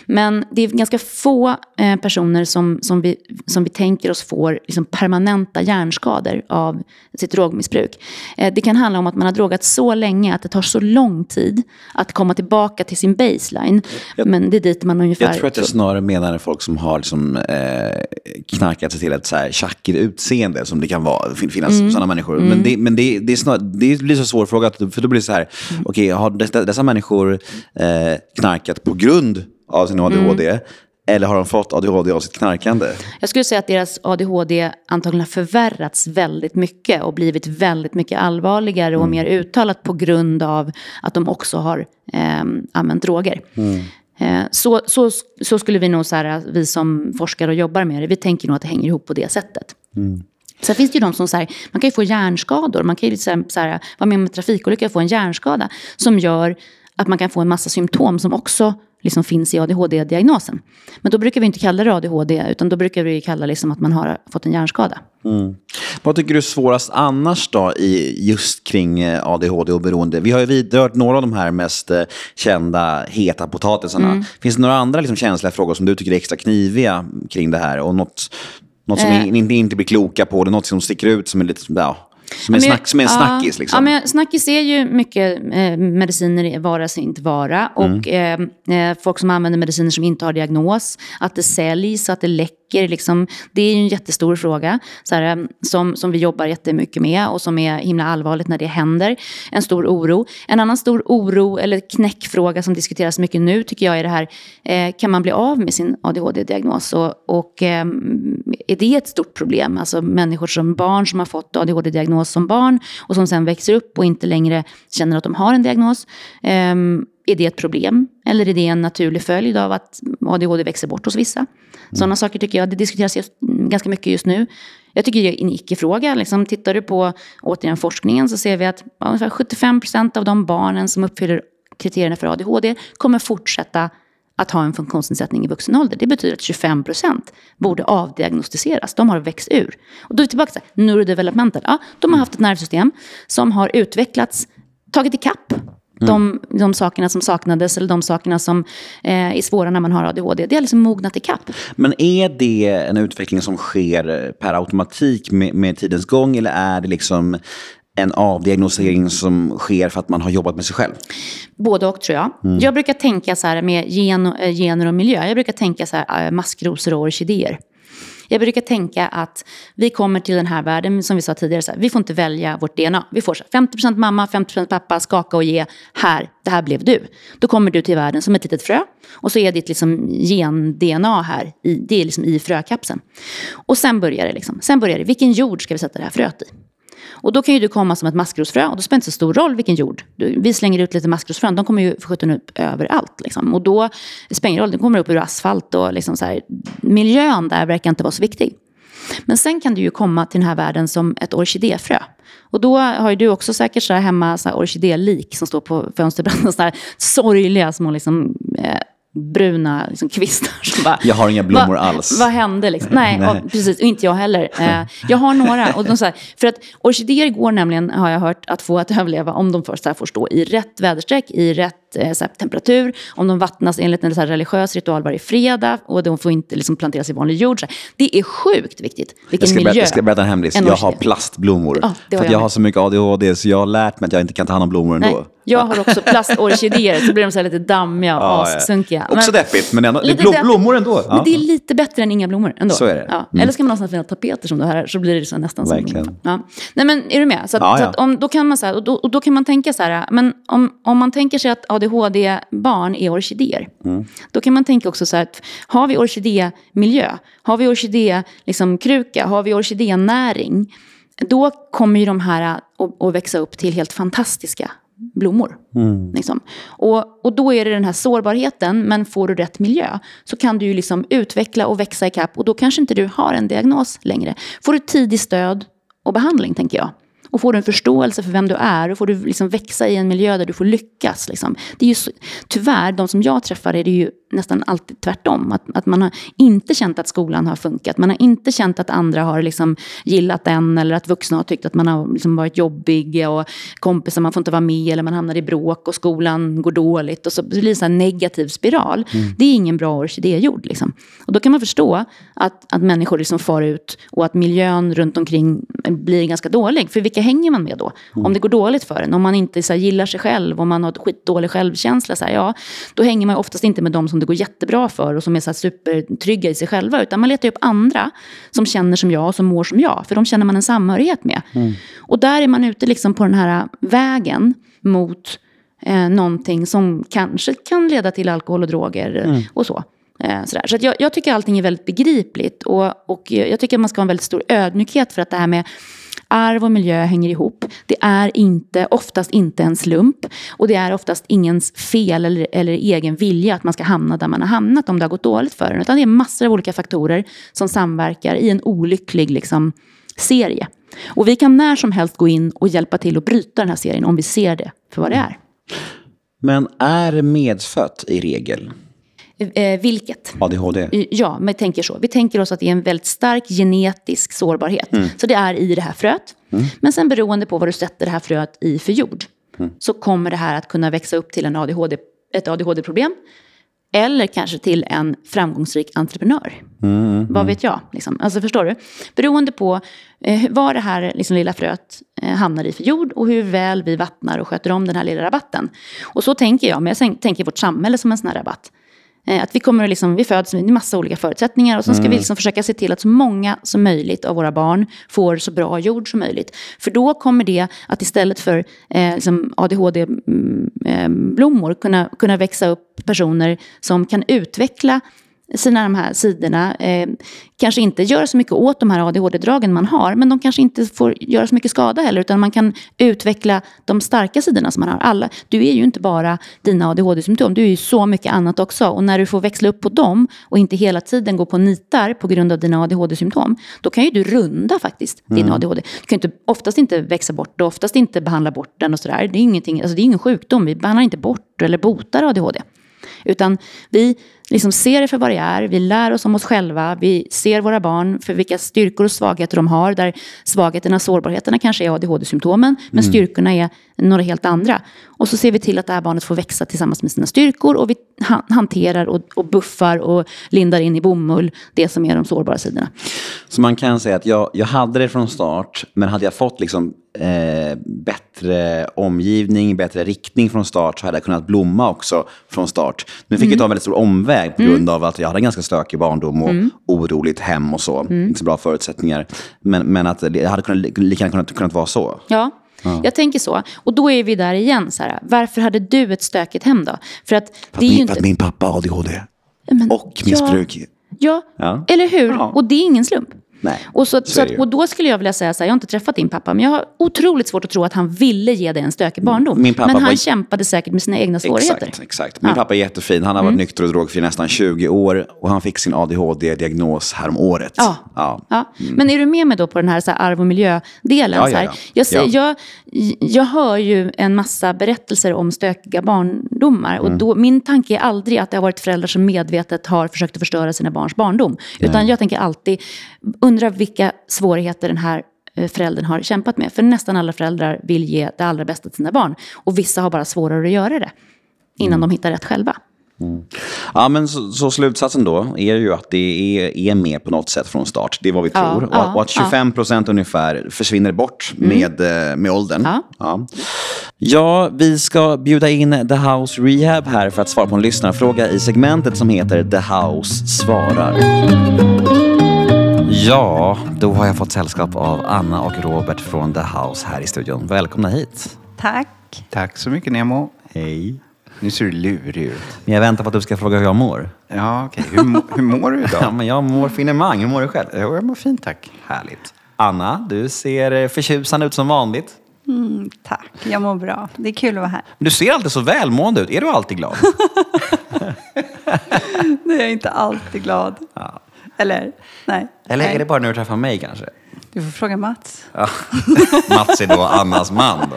Men det är ganska få eh, personer som, som, vi, som vi tänker oss får liksom permanenta hjärnskador av sitt drogmissbruk. Eh, det kan handla om att man har drogat så länge att det tar så lång tid att komma tillbaka till sin baseline. Jag, Men det är dit man ungefär... Jag tror att jag snarare menar folk som har liksom, eh, knarkat sig till ett så här tjackigt utseende som det kan vara, finnas mm. sådana människor. Mm. Men, det, men det, det, är snar, det blir så svår fråga, för då blir det så här, mm. okej, okay, har dessa, dessa människor eh, knarkat på grund av sin ADHD? Mm. Eller har de fått ADHD av sitt knarkande? Jag skulle säga att deras ADHD antagligen har förvärrats väldigt mycket och blivit väldigt mycket allvarligare och mm. mer uttalat på grund av att de också har eh, använt droger. Mm. Eh, så, så, så skulle vi nog, så här, vi som forskar och jobbar med det, vi tänker nog att det hänger ihop på det sättet. Mm. Sen finns det ju de som så här, man kan ju få hjärnskador, man kan ju så här, så här, vara med om en trafikolycka och få en hjärnskada som gör att man kan få en massa symptom som också liksom finns i ADHD-diagnosen. Men då brukar vi inte kalla det ADHD, utan då brukar vi kalla det liksom att man har fått en hjärnskada. Mm. Vad tycker du är svårast annars då, i, just kring eh, ADHD och beroende? Vi har ju vidrört några av de här mest eh, kända heta potatisarna. Mm. Finns det några andra liksom, känsliga frågor som du tycker är extra kniviga kring det här? Och något, något som eh. ni inte blir kloka på, det något som sticker ut som är lite, ja, som en, snack, som en snackis? Liksom. Ja, men snackis är ju mycket eh, mediciner vara sig inte vara. Och mm. eh, folk som använder mediciner som inte har diagnos. Att det säljs, att det läcker räcker. Liksom, det är ju en jättestor fråga så här, eh, som, som vi jobbar jättemycket med och som är himla allvarligt när det händer. En stor oro. En annan stor oro eller knäckfråga som diskuteras mycket nu tycker jag är det här, eh, kan man bli av med sin ADHD-diagnos? Och, och eh, är det ett stort problem? Alltså människor som barn som har fått ADHD-diagnos som barn och som sen växer upp och inte längre känner att de har en diagnos. Eh, är det ett problem? Eller är det en naturlig följd av att ADHD växer bort hos vissa? Mm. Sådana saker tycker jag, det diskuteras just, ganska mycket just nu. Jag tycker det är en icke-fråga. Liksom, tittar du på återigen forskningen så ser vi att ungefär 75 procent av de barnen som uppfyller kriterierna för ADHD kommer fortsätta att ha en funktionsnedsättning i vuxen ålder. Det betyder att 25 procent borde avdiagnostiseras. De har växt ur. Och då är vi tillbaka till neurodevelopmental. Ja, de har haft ett nervsystem som har utvecklats, tagit ikapp de, de sakerna som saknades eller de sakerna som eh, är svåra när man har ADHD. Det har liksom mognat ikapp. Men är det en utveckling som sker per automatik med, med tidens gång eller är det liksom en avdiagnosering som sker för att man har jobbat med sig själv? Både och tror jag. Mm. Jag brukar tänka så här med gen, eh, gener och miljö. Jag brukar tänka så här eh, maskrosor och orkidéer. Jag brukar tänka att vi kommer till den här världen, som vi sa tidigare, så här, vi får inte välja vårt DNA. Vi får så här, 50% mamma, 50% pappa, skaka och ge. Här, det här blev du. Då kommer du till världen som ett litet frö. Och så är ditt liksom gen-DNA här, i, det är liksom i frökapseln. Och sen börjar det. Liksom. Sen börjar det, vilken jord ska vi sätta det här fröet i? Och då kan ju du komma som ett maskrosfrö och då spelar det inte så stor roll vilken jord. Vi slänger ut lite maskrosfrön, de kommer ju för sjutton upp överallt. Liksom. Och då det spelar ingen roll, de kommer upp ur asfalt och liksom så här, miljön där verkar inte vara så viktig. Men sen kan du ju komma till den här världen som ett orkidéfrö. Och då har ju du också säkert så här hemma så här orkidélik som står på fönsterbrädan. Sorgliga små liksom, eh, bruna liksom, kvistar. Som bara, jag har inga blommor va, alls. Vad hände? Liksom? Nej, Nej. Och, precis. Och inte jag heller. Eh, jag har några. Och de, så här, för att orkidéer går nämligen, har jag hört, att få att överleva om de först här, får stå i rätt väderstreck, i rätt rätt eh, här, temperatur, om de vattnas enligt en så här, religiös ritual varje fredag och de får inte liksom, planteras i vanlig jord. Det är sjukt viktigt. Vilken Jag ska, miljö. berätta, jag ska berätta en hemlis. en Jag har plastblommor. Har för jag jag har så mycket ADHD så jag har lärt mig att jag inte kan ta hand om blommor ändå. Nej, jag har också plastorkidéer, så blir de så lite dammiga och Ja, ja. assunkiga. Också Men- deppigt, men ändå, Lite blom, blommor ändå. Men Ja. det är lite bättre än inga blommor ändå. Så är det. Ja. Mm. Eller ska man ha sådana fina tapeter som du här, så blir det så nästan Verkligen. som. Ja. Nej men är du med? Så, att, så att om, då kan man så här, och, då, och då kan man tänka så här, men om, om man tänker sig att ADHD-barn är orkidéer, Mm. då kan man tänka också så här, att har vi orkidémiljö, har vi orkidé, liksom, kruka, har vi orkidénäring, då kommer ju de här att, växa upp till helt fantastiska blommor. Liksom. Och, och då är det den här sårbarheten, men får du rätt miljö så kan du ju liksom utveckla och växa ikapp och då kanske inte du har en diagnos längre. Får du tidig stöd och behandling, tänker jag. Och får du en förståelse för vem du är och får du liksom växa i en miljö där du får lyckas. Liksom. Det är ju så, tyvärr, de som jag träffar är det ju nästan alltid tvärtom. Att, att man har inte känt att skolan har funkat. Man har inte känt att andra har liksom gillat den eller att vuxna har tyckt att man har liksom varit jobbig och kompisar, man får inte vara med eller man hamnar i bråk och skolan går dåligt. Och så blir det här negativ spiral. Det är ingen bra orkidéjord. Liksom. Och då kan man förstå att, att människor liksom far ut och att miljön runt omkring blir ganska dålig. För vilka hänger man med då? Om det går dåligt för en, om man inte så här, gillar sig själv, om man har skitdålig självkänsla, så här, ja, då hänger man ju oftast inte med de som det går jättebra för och som är så här supertrygga i sig själva. Utan man letar upp andra som känner som jag och som mår som jag. För de känner man en samhörighet med. Och där är man ute liksom på den här vägen mot eh, någonting som kanske kan leda till alkohol och droger och så. Eh, sådär. Så att jag, jag tycker allting är väldigt begripligt och, och jag tycker att man ska ha en väldigt stor ödmjukhet för att det här med arv och miljö hänger ihop. Det är inte, oftast inte en slump och det är oftast ingens fel eller, eller egen vilja att man ska hamna där man har hamnat om det har gått dåligt för en. Utan det är massor av olika faktorer som samverkar i en olycklig liksom, serie. Och vi kan när som helst gå in och hjälpa till att bryta den här serien om vi ser det för vad det är. Men är medfött i regel? Eh, vilket? ADHD? Ja, men jag tänker så. Vi tänker oss att det är en väldigt stark genetisk sårbarhet. Så det är i det här fröet. Men sen beroende på vad du sätter det här fröet i för jord. Så kommer det här att kunna växa upp till en ADHD, ett ADHD-problem. Eller kanske till en framgångsrik entreprenör. Vad vet jag? Liksom. Alltså förstår du? Beroende på eh, vad det här liksom, lilla fröet eh, hamnar i för jord och hur väl vi vattnar och sköter om den här lilla rabatten. Och så tänker jag, men jag tän- tänker vårt samhälle som en sån här rabatt. Eh, Att vi, kommer liksom, vi föds med massa olika förutsättningar och sen ska vi liksom försöka se till att så många som möjligt av våra barn får så bra jord som möjligt. För då kommer det att istället för eh, liksom ADHD-blommor kunna, kunna växa upp personer som kan utveckla sina de här sidorna. Eh, kanske inte göra så mycket åt de här ADHD-dragen man har, men de kanske inte får göra så mycket skada heller, utan man kan utveckla de starka sidorna som man har. Alla, du är ju inte bara dina ADHD-symptom, du är ju så mycket annat också. Och när du får växla upp på dem och inte hela tiden gå på nitar på grund av dina ADHD-symptom, då kan ju du runda faktiskt din ADHD. Du kan inte, oftast inte växa bort och oftast inte behandla bort den och sådär. Det är, ingenting, alltså det är ingen sjukdom, vi behandlar inte bort eller botar ADHD. Utan vi liksom ser det för vad det är, vi lär oss om oss själva, vi ser våra barn för vilka styrkor och svagheter de har. Där svagheterna och sårbarheterna kanske är ADHD-symptomen, men styrkorna är några helt andra. Och så ser vi till att det här barnet får växa tillsammans med sina styrkor och vi ha- hanterar och, och buffar och lindar in i bomull det som är de sårbara sidorna. Så man kan säga att jag, jag hade det från start, men hade jag fått liksom, eh, bättre omgivning, bättre riktning från start så hade jag kunnat blomma också från start. Nu fick jag ta en väldigt stor omväg på grund av att jag hade en ganska stökig barndom och oroligt hem och så. Inte så bra förutsättningar. Men, men att det hade kunnat, lika gärna kunnat, kunnat vara så. Ja, jag tänker så. Och då är vi där igen. Så här, varför hade du ett stökigt hem då? För att För att, min, för inte... att min pappa har ADHD. Men- Och missbruk. Ja, Ja. eller hur? Ja. Och det är ingen slump. Nej, Och, så, så så att, och då skulle jag vilja säga så här, jag har inte träffat din pappa, men jag har otroligt svårt att tro att han ville ge dig en stökig barndom. Min pappa men han var- kämpade säkert med sina egna svårigheter. Exakt, exakt. Min pappa är jättefin. Han har varit nykter och drogfri nästan 20 år och han fick sin ADHD-diagnos härom året. Ja. Ja. Ja. Men är du med mig då på den här, så här arv och miljödelen? Ja, ja, ja. Jag, Ja. jag, jag hör ju en massa berättelser om stökiga barndomar. Mm. Och då, min tanke är aldrig att det har varit föräldrar som medvetet har försökt att förstöra sina barns barndom. Utan jag tänker alltid, undra vilka svårigheter den här eh, föräldern har kämpat med. För nästan alla föräldrar vill ge det allra bästa till sina barn. Och vissa har bara svårare att göra det. innan de hittar rätt själva. Ja, men så, så slutsatsen då är ju att det är, är med på något sätt från start. Det är vad vi Ja, tror. och, ja, och att ja. 25 procent ungefär försvinner bort med, eh, med åldern. Ja. Ja. ja, vi ska bjuda in The House Rehab här för att svara på en lyssnarfråga i segmentet som heter The House svarar. Ja, då har jag fått sällskap av Anna och Robert från The House här i studion. Välkomna hit. Tack. Tack så mycket Nemo. Hej. Nu ser du lurig ut. Men jag väntar på att du ska fråga hur jag mår. Ja, okej. Hur, hur mår du Ja, idag? men jag mår finemang. Hur mår du själv? Jo, jag mår fint tack. Härligt. Anna, du ser eh, förtjusande ut som vanligt. Mm, tack, jag mår bra. Det är kul att vara här. Men du ser alltid så välmående ut. Är du alltid glad? Nu är jag inte alltid glad. Eller, nej. Eller nej. är det bara när du träffar mig kanske? Du får fråga Mats. Ja. Mats är då Annas man då.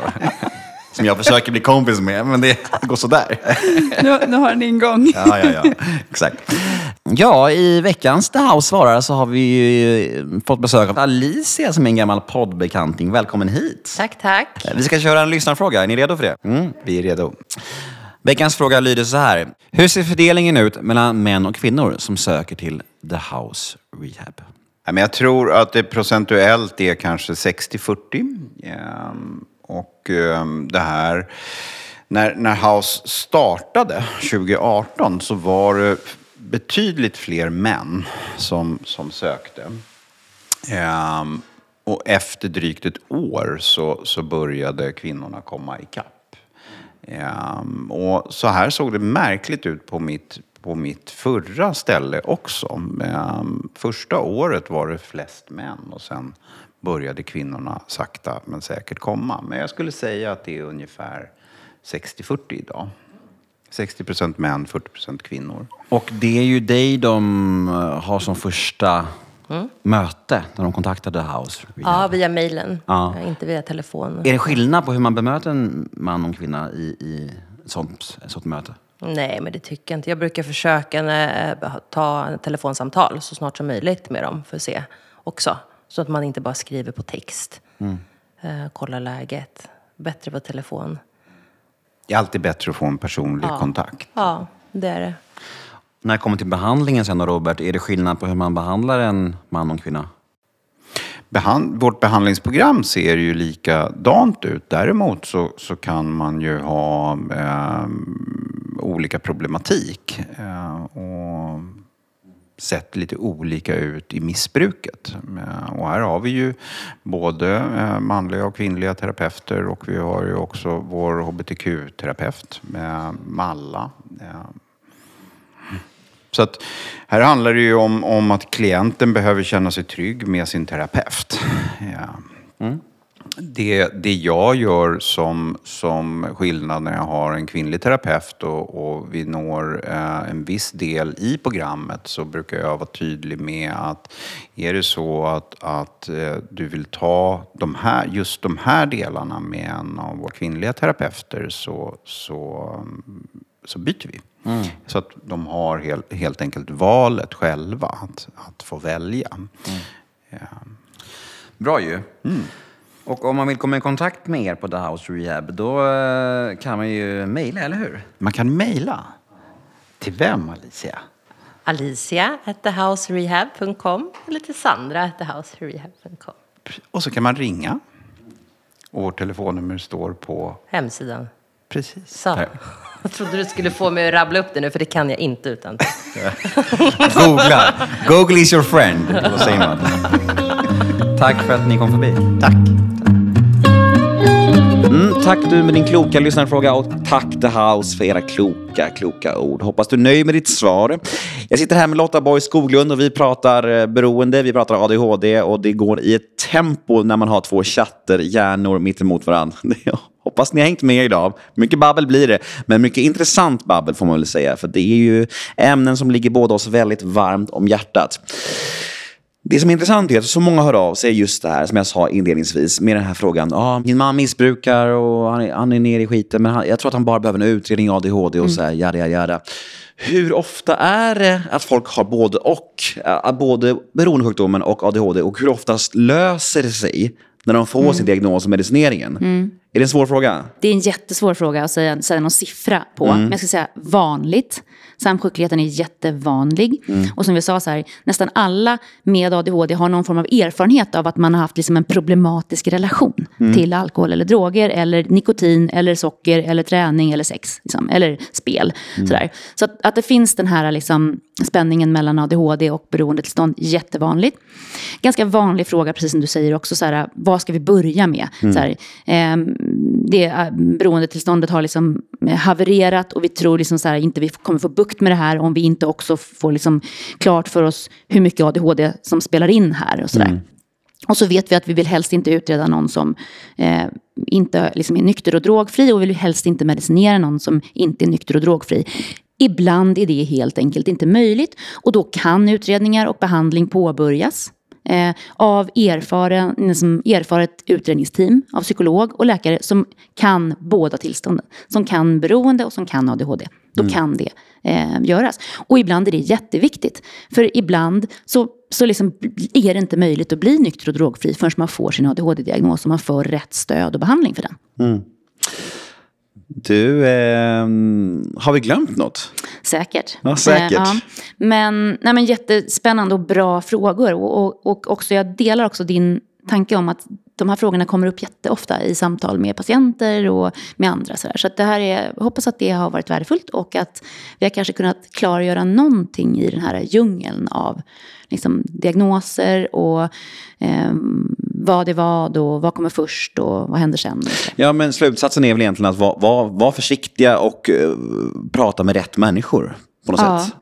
Som jag försöker bli kompis med, men det går sådär. Nu, nu har en ingång. Ja, ja, ja. Exakt. Ja, i veckans The House svarar så har vi ju fått besök av Alicia som är en gammal poddbekanting. Välkommen hit. Tack, tack. Vi ska köra en lyssnarfråga. Är ni redo för det? Mm. Vi är redo. Veckans fråga lyder så här. Hur ser fördelningen ut mellan män och kvinnor som söker till The House Rehab? Ja, men jag tror att det procentuellt är kanske 60-40. Och eh, det här, när, när House startade 2018 så var det betydligt fler män som, som sökte. Ehm, och efter drygt ett år så, så började kvinnorna komma ikapp. Ehm, och så här såg det märkligt ut på mitt, på mitt förra ställe också. Ehm, första året var det flest män och sen började kvinnorna sakta men säkert komma. Men jag skulle säga att det är ungefär 60-40 idag. 60 procent män, 40 procent kvinnor. Och det är ju dig de eh, har som första möte när de kontaktade The House Rehab. Ja, via mejlen. Ja. Eh, Inte via telefon. Är det skillnad på hur man bemöter en man och en kvinna i, i ett, sånt, ett sånt möte? Nej, men det tycker jag inte. Jag brukar försöka eh, ta en telefonsamtal så snart som möjligt med dem för att se också. Så att man inte bara skriver på text. Eh, kolla läget. Bättre på telefon. Det är alltid bättre att få en personlig kontakt. Ja, det är det. När det kommer till behandlingen sen då, Robert, är det skillnad på hur man behandlar en man och en kvinna? Behand, vårt behandlingsprogram ser ju likadant ut. Däremot så, så kan man ju ha eh, olika problematik. Eh, och sett lite olika ut i missbruket. Eh, och här har vi ju både eh, manliga och kvinnliga terapeuter och vi har ju också vår hbtq-terapeut med Malla. Eh, så att här handlar det ju om, om att klienten behöver känna sig trygg med sin terapeut. Ja. Det, det jag gör som, som skillnad när jag har en kvinnlig terapeut och, och vi når eh, en viss del i programmet så brukar jag vara tydlig med att är det så att, att eh, du vill ta de här, just de här delarna med en av våra kvinnliga terapeuter så, så mm, så byter vi. Så att de har helt, helt enkelt valet själva att, att få välja. Ja. Bra ju. Och om man vill komma i kontakt med er på The House Rehab, då eh, kan man ju mejla, eller hur? Man kan mejla. Till vem Alicia? Alicia at thehouserehab.com eller till Sandra at thehouserehab.com. Och så kan man ringa. Och vårt telefonnummer står på... Hemsidan. Precis. Så. Jag trodde du skulle få mig att rabbla upp det nu, för det kan jag inte utan. Googla. Google is your friend. Säger man? Tack för att ni kom förbi. Tack. Mm, tack du med din kloka lyssnarfråga och tack The House för era kloka, kloka ord. Hoppas du är nöjd med ditt svar. Jag sitter här med Lotta Borg Skoglund och vi pratar eh, beroende, vi pratar ADHD och det går i ett tempo när man har två chatter, hjärnor mitt emot varandra. Hoppas ni har hängt med idag. Mycket babbel blir det, men mycket intressant babbel får man väl säga. För det är ju ämnen som ligger båda oss väldigt varmt om hjärtat. Det som är intressant är att så många hör av sig just det här som jag sa inledningsvis med den här frågan. Ja, min man missbrukar och han är, han är nere i skiten men han, jag tror att han bara behöver en utredning ADHD och så här, jada, jada. Hur ofta är det att folk har både och, äh, både beroendesjukdomen och ADHD och hur oftast löser det sig när de får sin diagnos och medicineringen? Är det en svår fråga? Det är en jättesvår fråga att säga, säga någon siffra på. Mm. Men jag ska säga vanligt. Samsjukligheten är jättevanlig. Mm. Och som vi sa, så här, nästan alla med ADHD har någon form av erfarenhet av att man har haft liksom en problematisk relation Mm. till alkohol eller droger, eller nikotin, eller socker, eller träning, eller sex, liksom, eller spel. Mm. Sådär. Så att, att det finns den här liksom, spänningen mellan ADHD och beroendetillstånd, jättevanligt. Ganska vanlig fråga, precis som du säger också, så här, vad ska vi börja med? Så här, ehm, det eh, beroendetillståndet har liksom havererat och vi tror liksom så här, inte vi kommer få bukt med det här om vi inte också får liksom klart för oss hur mycket ADHD som spelar in här och sådär. Och så vet vi att vi vill helst inte utreda någon som eh, inte liksom är nykter och drogfri och vi vill helst inte medicinera någon som inte är nykter och drogfri. Ibland är det helt enkelt inte möjligt och då kan utredningar och behandling påbörjas eh, av erfaren, liksom erfaret utredningsteam av psykolog och läkare som kan båda tillstånden. Som kan beroende och som kan ADHD. Då kan det eh, göras. Och ibland är det jätteviktigt. För ibland så, så liksom är det inte möjligt att bli nykter och drogfri förrän man får sin ADHD-diagnos och man får rätt stöd och behandling för den. Du, eh, har vi glömt något? Säkert. Ja, säkert. Eh, Men, nej, men jättespännande och bra frågor. Och, och, och också, jag delar också din tanke om att de här frågorna kommer upp jätteofta i samtal med patienter och med andra. Så, så det här är, jag hoppas att det har varit värdefullt och att vi har kanske kunnat klargöra någonting i den här djungeln av liksom, diagnoser och eh, vad är vad och vad kommer först och vad händer sen. Ja, men slutsatsen är väl egentligen att vara var, var försiktiga och eh, prata med rätt människor på något Ja. sätt.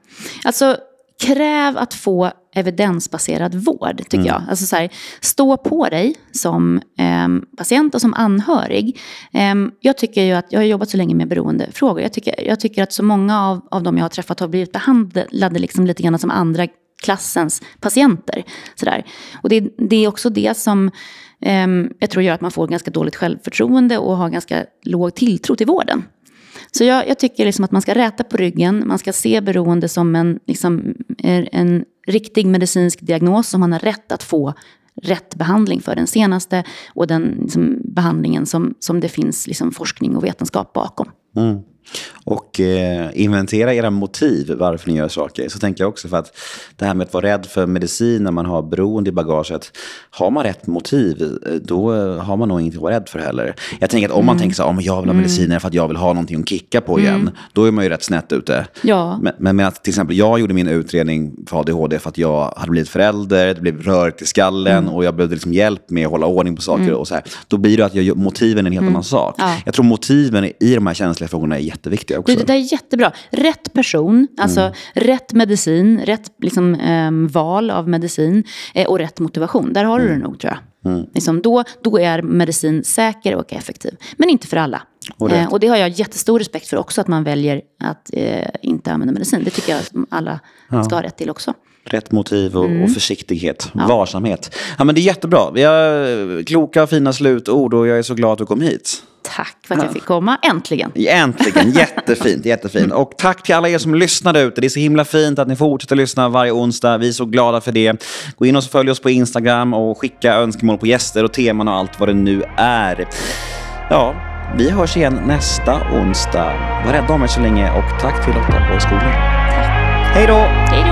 Alltså, kräv att få evidensbaserad vård, tycker jag. Alltså så här, stå på dig som ehm, patient och som anhörig. Ehm, jag tycker ju att, jag har jobbat så länge med beroendefrågor, jag tycker, jag tycker att så många av, av dem jag har träffat har blivit behandlade liksom lite grann som andra klassens patienter. Sådär. Och det, det är också det som eh, jag tror gör att man får ganska dåligt självförtroende och har ganska låg tilltro till vården. Så jag, jag tycker liksom att man ska räta på ryggen, man ska se beroende som en, liksom, en, riktig medicinsk diagnos som man har rätt att få rätt behandling för den senaste och den liksom, behandlingen som, som det finns liksom, forskning och vetenskap bakom. Mm. Och eh, inventera era motiv varför ni gör saker. Så tänker jag också för att det här med att vara rädd för medicin när man har beroende i bagaget. Har man rätt motiv, eh, då eh, har man nog inget att vara rädd för heller. Jag tänker att om man tänker så här, om jag vill ha mediciner för att jag vill ha någonting att kicka på igen. Då är man ju rätt snett ute. Ja. Men, men med att till exempel jag gjorde min utredning för ADHD för att jag hade blivit förälder, det blev rörigt i skallen och jag behövde liksom hjälp med att hålla ordning på saker. och så här. Då blir det att jag, motiven är en helt annan sak. Ja. Jag tror motiven i de här känsliga frågorna är jätteviktiga också. Du, det där är jättebra. Rätt person, alltså rätt medicin, rätt liksom, ehm, val av medicin eh, och rätt motivation. Där har du det nog tror jag. Liksom, då, då är medicin säker och effektiv. Men inte för alla. Och. Eh, och det har jag jättestor respekt för också, att man väljer att eh, inte använda medicin. Det tycker jag att alla ska ha rätt till också. Rätt motiv och, Mm. och försiktighet, varsamhet. Ja, men det är jättebra. Vi har kloka och fina slutord och jag är så glad att du kom hit. Tack för att jag fick komma, äntligen. Äntligen, jättefint, jättefint. Och tack till alla er som lyssnade ute. Det är så himla fint att ni fortsätter lyssna varje onsdag. Vi är så glada för det. Gå in och följ oss på Instagram och skicka önskemål på gäster och teman och allt vad det nu är. Ja, vi hörs igen nästa onsdag. Var rädda om er så länge och tack till Lotta på skolan. Hej då! Hej då!